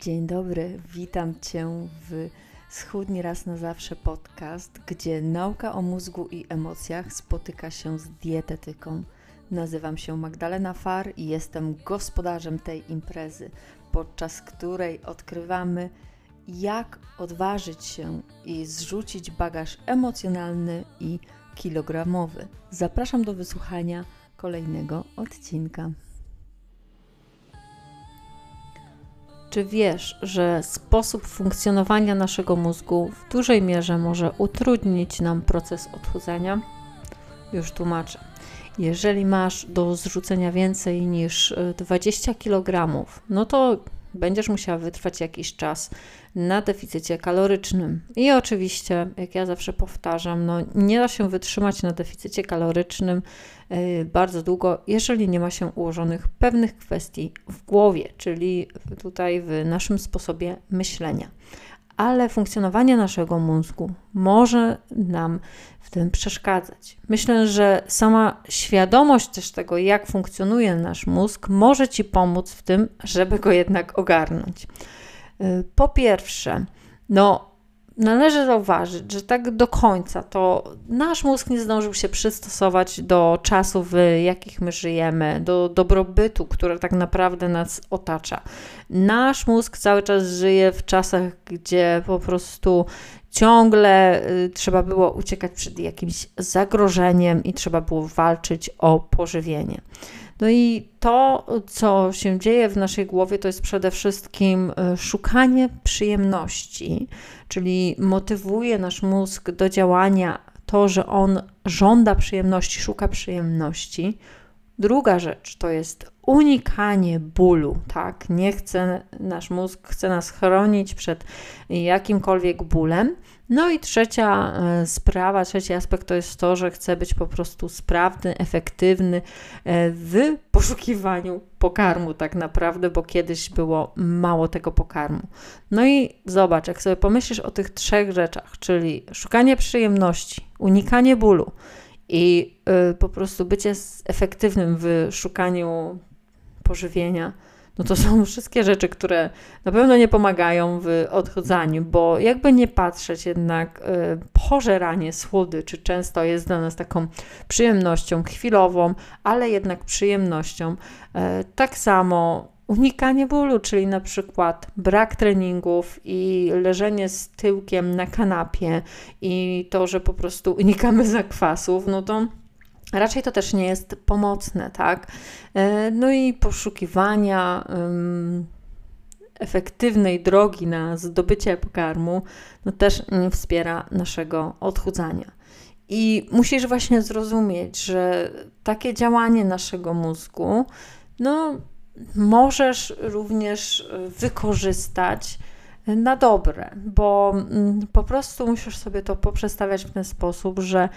Dzień dobry, witam Cię w Schudni raz na zawsze podcast, gdzie nauka o mózgu i emocjach spotyka się z dietetyką. Nazywam się Magdalena Far i jestem gospodarzem tej imprezy, podczas której odkrywamy, jak odważyć się i zrzucić bagaż emocjonalny i kilogramowy. Zapraszam do wysłuchania kolejnego odcinka. Czy wiesz, że sposób funkcjonowania naszego mózgu w dużej mierze może utrudnić nam proces odchudzania? Już tłumaczę. Jeżeli masz do zrzucenia więcej niż 20 kg, no to będziesz musiała wytrwać jakiś czas na deficycie kalorycznym. I oczywiście, jak ja zawsze powtarzam, no nie da się wytrzymać na deficycie kalorycznym yy, bardzo długo, jeżeli nie ma się ułożonych pewnych kwestii w głowie, czyli tutaj w naszym sposobie myślenia ale funkcjonowanie naszego mózgu może nam w tym przeszkadzać. Myślę, że sama świadomość też tego, jak funkcjonuje nasz mózg, może Ci pomóc w tym, żeby go jednak ogarnąć. Y, po pierwsze, no, należy zauważyć, że tak do końca to nasz mózg nie zdążył się przystosować do czasów, w jakich my żyjemy, do dobrobytu, który tak naprawdę nas otacza. Nasz mózg cały czas żyje w czasach, gdzie po prostu ciągle y, trzeba było uciekać przed jakimś zagrożeniem i trzeba było walczyć o pożywienie. No i to, co się dzieje w naszej głowie, to jest przede wszystkim e, szukanie przyjemności, czyli motywuje nasz mózg do działania to, że on żąda przyjemności, szuka przyjemności. Druga rzecz to jest unikanie bólu, tak? Nie chce, nasz mózg chce nas chronić przed jakimkolwiek bólem. No i trzecia e, sprawa, trzeci aspekt to jest to, że chce być po prostu sprawny, efektywny e, w poszukiwaniu pokarmu, tak naprawdę, bo kiedyś było mało tego pokarmu. No i zobacz, jak sobie pomyślisz o tych trzech rzeczach, czyli szukanie przyjemności, unikanie bólu i y, po prostu bycie efektywnym w szukaniu pożywienia, no to są wszystkie rzeczy, które na pewno nie pomagają w odchudzaniu, bo jakby nie patrzeć, jednak y, pożeranie słodyczy często jest dla nas taką przyjemnością chwilową, ale jednak przyjemnością. Y, tak samo unikanie bólu, czyli na przykład brak treningów i leżenie z tyłkiem na kanapie i to, że po prostu unikamy zakwasów, no to raczej to też nie jest pomocne, tak? E, no i poszukiwania um, efektywnej drogi na zdobycie pokarmu, no też nie wspiera naszego odchudzania. I musisz właśnie zrozumieć, że takie działanie naszego mózgu, no, możesz również wykorzystać na dobre, bo mm, po prostu musisz sobie to poprzestawiać w ten sposób, że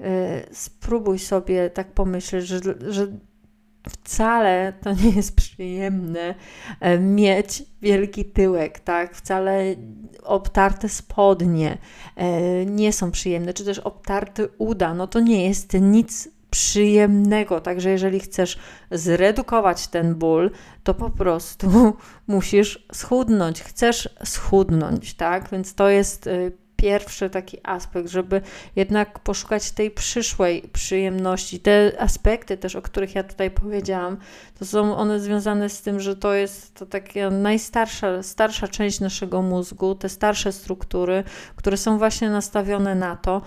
y, spróbuj sobie tak pomyśleć, że, że wcale to nie jest przyjemne e, mieć wielki tyłek, tak? Wcale obtarte spodnie e, nie są przyjemne, czy też obtarty uda, no to nie jest nic przyjemnego. Także jeżeli chcesz zredukować ten ból, to po prostu musisz schudnąć. Chcesz schudnąć, tak? Więc to jest y, pierwszy taki aspekt, żeby jednak poszukać tej przyszłej przyjemności. Te aspekty też, o których ja tutaj powiedziałam, to są one związane z tym, że to jest to taka najstarsza starsza część naszego mózgu, te starsze struktury, które są właśnie nastawione na to,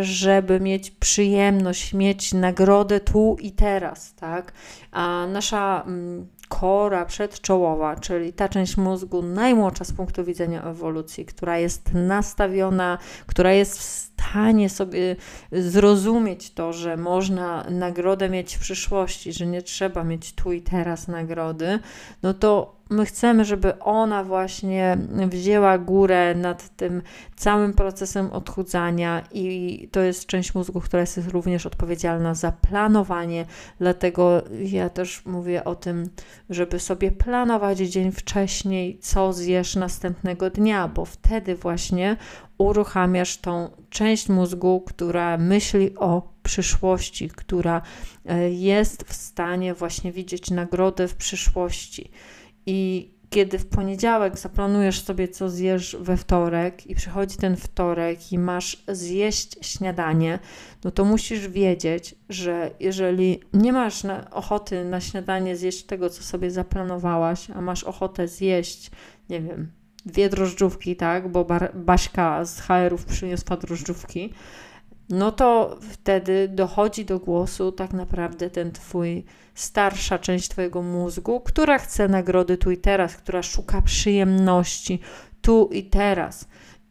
żeby mieć przyjemność, mieć nagrodę tu i teraz, tak? A nasza mm, kora przedczołowa, czyli ta część mózgu najmłodsza z punktu widzenia ewolucji, która jest nastawiona, która jest w stanie sobie zrozumieć to, że można nagrodę mieć w przyszłości, że nie trzeba mieć tu i teraz nagrody, no to my chcemy, żeby ona właśnie wzięła górę nad tym całym procesem odchudzania i to jest część mózgu, która jest również odpowiedzialna za planowanie. Dlatego ja też mówię o tym, żeby sobie planować dzień wcześniej, co zjesz następnego dnia, bo wtedy właśnie uruchamiasz tą część mózgu, która myśli o przyszłości, która e, jest w stanie właśnie widzieć nagrodę w przyszłości. I kiedy w poniedziałek zaplanujesz sobie, co zjesz we wtorek, i przychodzi ten wtorek i masz zjeść śniadanie, no to musisz wiedzieć, że jeżeli nie masz ochoty na śniadanie zjeść tego, co sobie zaplanowałaś, a masz ochotę zjeść, nie wiem, dwie drożdżówki, tak, bo Baśka z HR-ów przyniosła drożdżówki, no to wtedy dochodzi do głosu tak naprawdę ten twój starsza część twojego mózgu, która chce nagrody tu i teraz, która szuka przyjemności tu i teraz.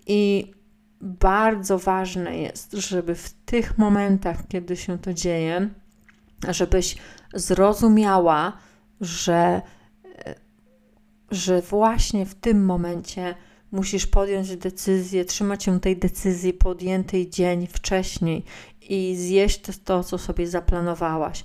I bardzo ważne jest, żeby w tych momentach, kiedy się to dzieje, żebyś zrozumiała, że, że właśnie w tym momencie musisz podjąć decyzję, trzymać się tej decyzji podjętej dzień wcześniej i zjeść to, co sobie zaplanowałaś.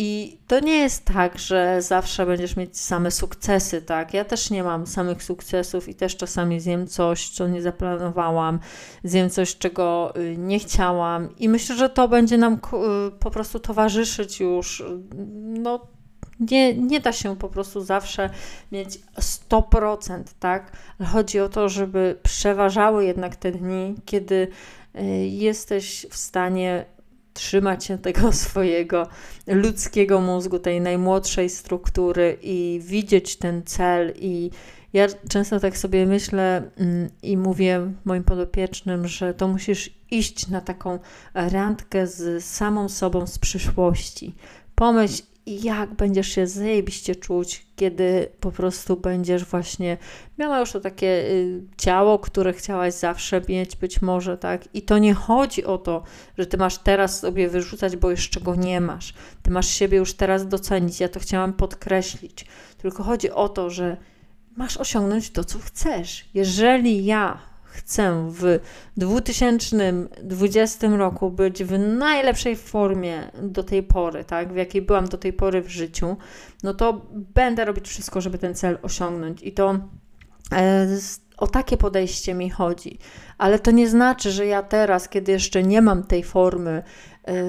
I to nie jest tak, że zawsze będziesz mieć same sukcesy, tak? Ja też nie mam samych sukcesów i też czasami zjem coś, co nie zaplanowałam, zjem coś, czego y, nie chciałam, i myślę, że to będzie nam y, po prostu towarzyszyć już no, nie, nie da się po prostu zawsze mieć 100%, tak? Chodzi o to, żeby przeważały jednak te dni, kiedy y, jesteś w stanie trzymać się tego swojego ludzkiego mózgu, tej najmłodszej struktury i widzieć ten cel. I ja często tak sobie myślę mm, i mówię moim podopiecznym, że to musisz iść na taką randkę z samą sobą z przyszłości. Pomyśl, jak będziesz się zajebiście czuć, kiedy po prostu będziesz właśnie miała już to takie y, ciało, które chciałaś zawsze mieć, być może, tak? I to nie chodzi o to, że ty masz teraz sobie wyrzucać, bo jeszcze go nie masz. Ty masz siebie już teraz docenić. Ja to chciałam podkreślić. Tylko chodzi o to, że masz osiągnąć to, co chcesz. Jeżeli ja chcę w 2020 roku być w najlepszej formie do tej pory, tak, w jakiej byłam do tej pory w życiu, no to będę robić wszystko, żeby ten cel osiągnąć. I to e, o takie podejście mi chodzi. Ale to nie znaczy, że ja teraz, kiedy jeszcze nie mam tej formy,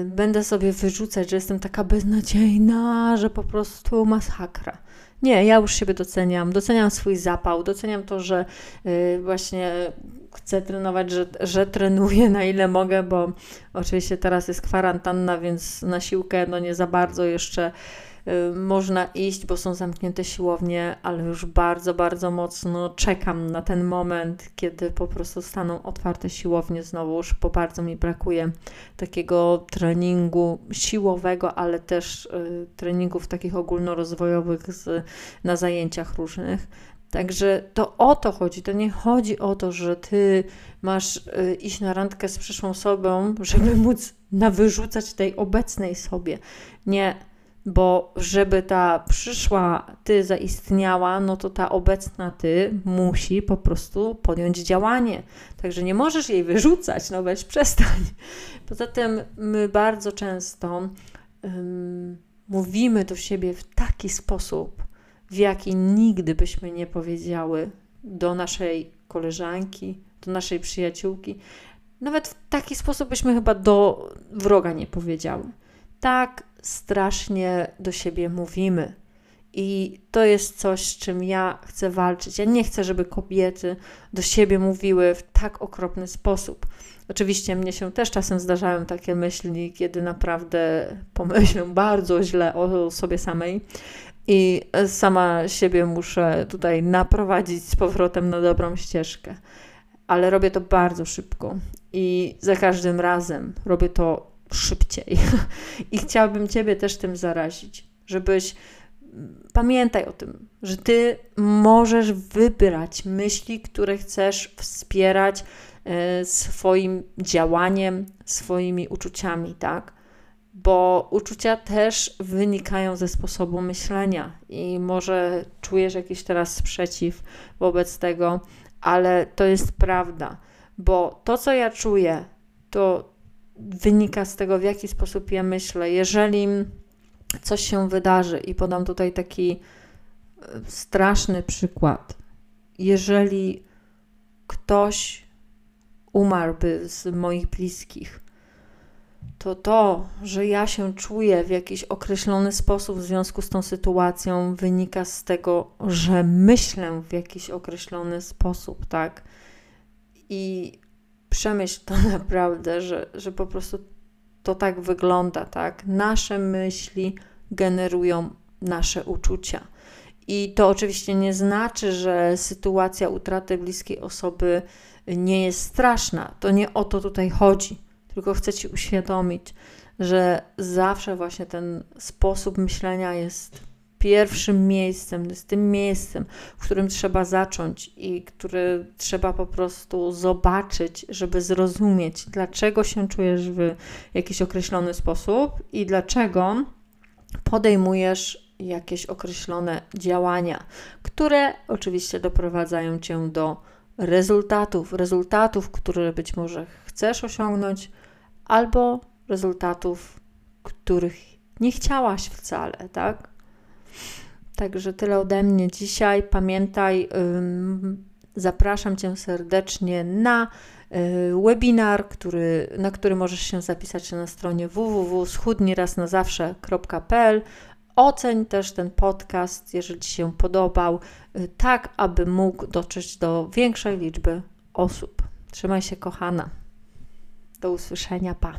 będę sobie wyrzucać, że jestem taka beznadziejna, że po prostu masakra. Nie, ja już siebie doceniam, doceniam swój zapał, doceniam to, że y, właśnie chcę trenować, że, że trenuję na ile mogę, bo oczywiście teraz jest kwarantanna, więc na siłkę no nie za bardzo jeszcze Y, można iść, bo są zamknięte siłownie, ale już bardzo, bardzo mocno czekam na ten moment, kiedy po prostu staną otwarte siłownie znowuż, bo bardzo mi brakuje takiego treningu siłowego, ale też y, treningów takich ogólnorozwojowych z, na zajęciach różnych. Także to o to chodzi. To nie chodzi o to, że ty masz y, iść na randkę z przyszłą osobą, żeby móc nawyrzucać tej obecnej sobie. Nie, bo żeby ta przyszła ty zaistniała, no to ta obecna ty musi po prostu podjąć działanie. Także nie możesz jej wyrzucać, no weź przestań. Poza tym my bardzo często um, mówimy do siebie w taki sposób, w jaki nigdy byśmy nie powiedziały do naszej koleżanki, do naszej przyjaciółki. Nawet w taki sposób byśmy chyba do wroga nie powiedziały. Tak strasznie do siebie mówimy. I to jest coś, z czym ja chcę walczyć. Ja nie chcę, żeby kobiety do siebie mówiły w tak okropny sposób. Oczywiście mnie się też czasem zdarzają takie myśli, kiedy naprawdę pomyślę bardzo źle o sobie samej i sama siebie muszę tutaj naprowadzić z powrotem na dobrą ścieżkę. Ale robię to bardzo szybko i za każdym razem robię to szybciej. I chciałabym Ciebie też tym zarazić, żebyś pamiętaj o tym, że Ty możesz wybrać myśli, które chcesz wspierać e, swoim działaniem, swoimi uczuciami, tak? Bo uczucia też wynikają ze sposobu myślenia i może czujesz jakiś teraz sprzeciw wobec tego, ale to jest prawda, bo to, co ja czuję, to wynika z tego, w jaki sposób ja myślę. Jeżeli coś się wydarzy, i podam tutaj taki e, straszny przykład, jeżeli ktoś umarłby z moich bliskich, to to, że ja się czuję w jakiś określony sposób w związku z tą sytuacją, wynika z tego, że myślę w jakiś określony sposób, tak? I przemyśl to naprawdę, że, że po prostu to tak wygląda, tak? Nasze myśli generują nasze uczucia. I to oczywiście nie znaczy, że sytuacja utraty bliskiej osoby nie jest straszna. To nie o to tutaj chodzi. Tylko chcę Ci uświadomić, że zawsze właśnie ten sposób myślenia jest pierwszym miejscem, jest tym miejscem, w którym trzeba zacząć i który trzeba po prostu zobaczyć, żeby zrozumieć, dlaczego się czujesz w jakiś określony sposób i dlaczego podejmujesz jakieś określone działania, które oczywiście doprowadzają cię do rezultatów, rezultatów, które być może chcesz osiągnąć, albo rezultatów, których nie chciałaś wcale, tak? Także tyle ode mnie dzisiaj. Pamiętaj, zapraszam Cię serdecznie na y, webinar, który, na który możesz się zapisać na stronie www.schudniraznazawsze.pl. Oceń też ten podcast, jeżeli Ci się podobał, y, tak aby mógł dotrzeć do większej liczby osób. Trzymaj się, kochana. Do usłyszenia, pa.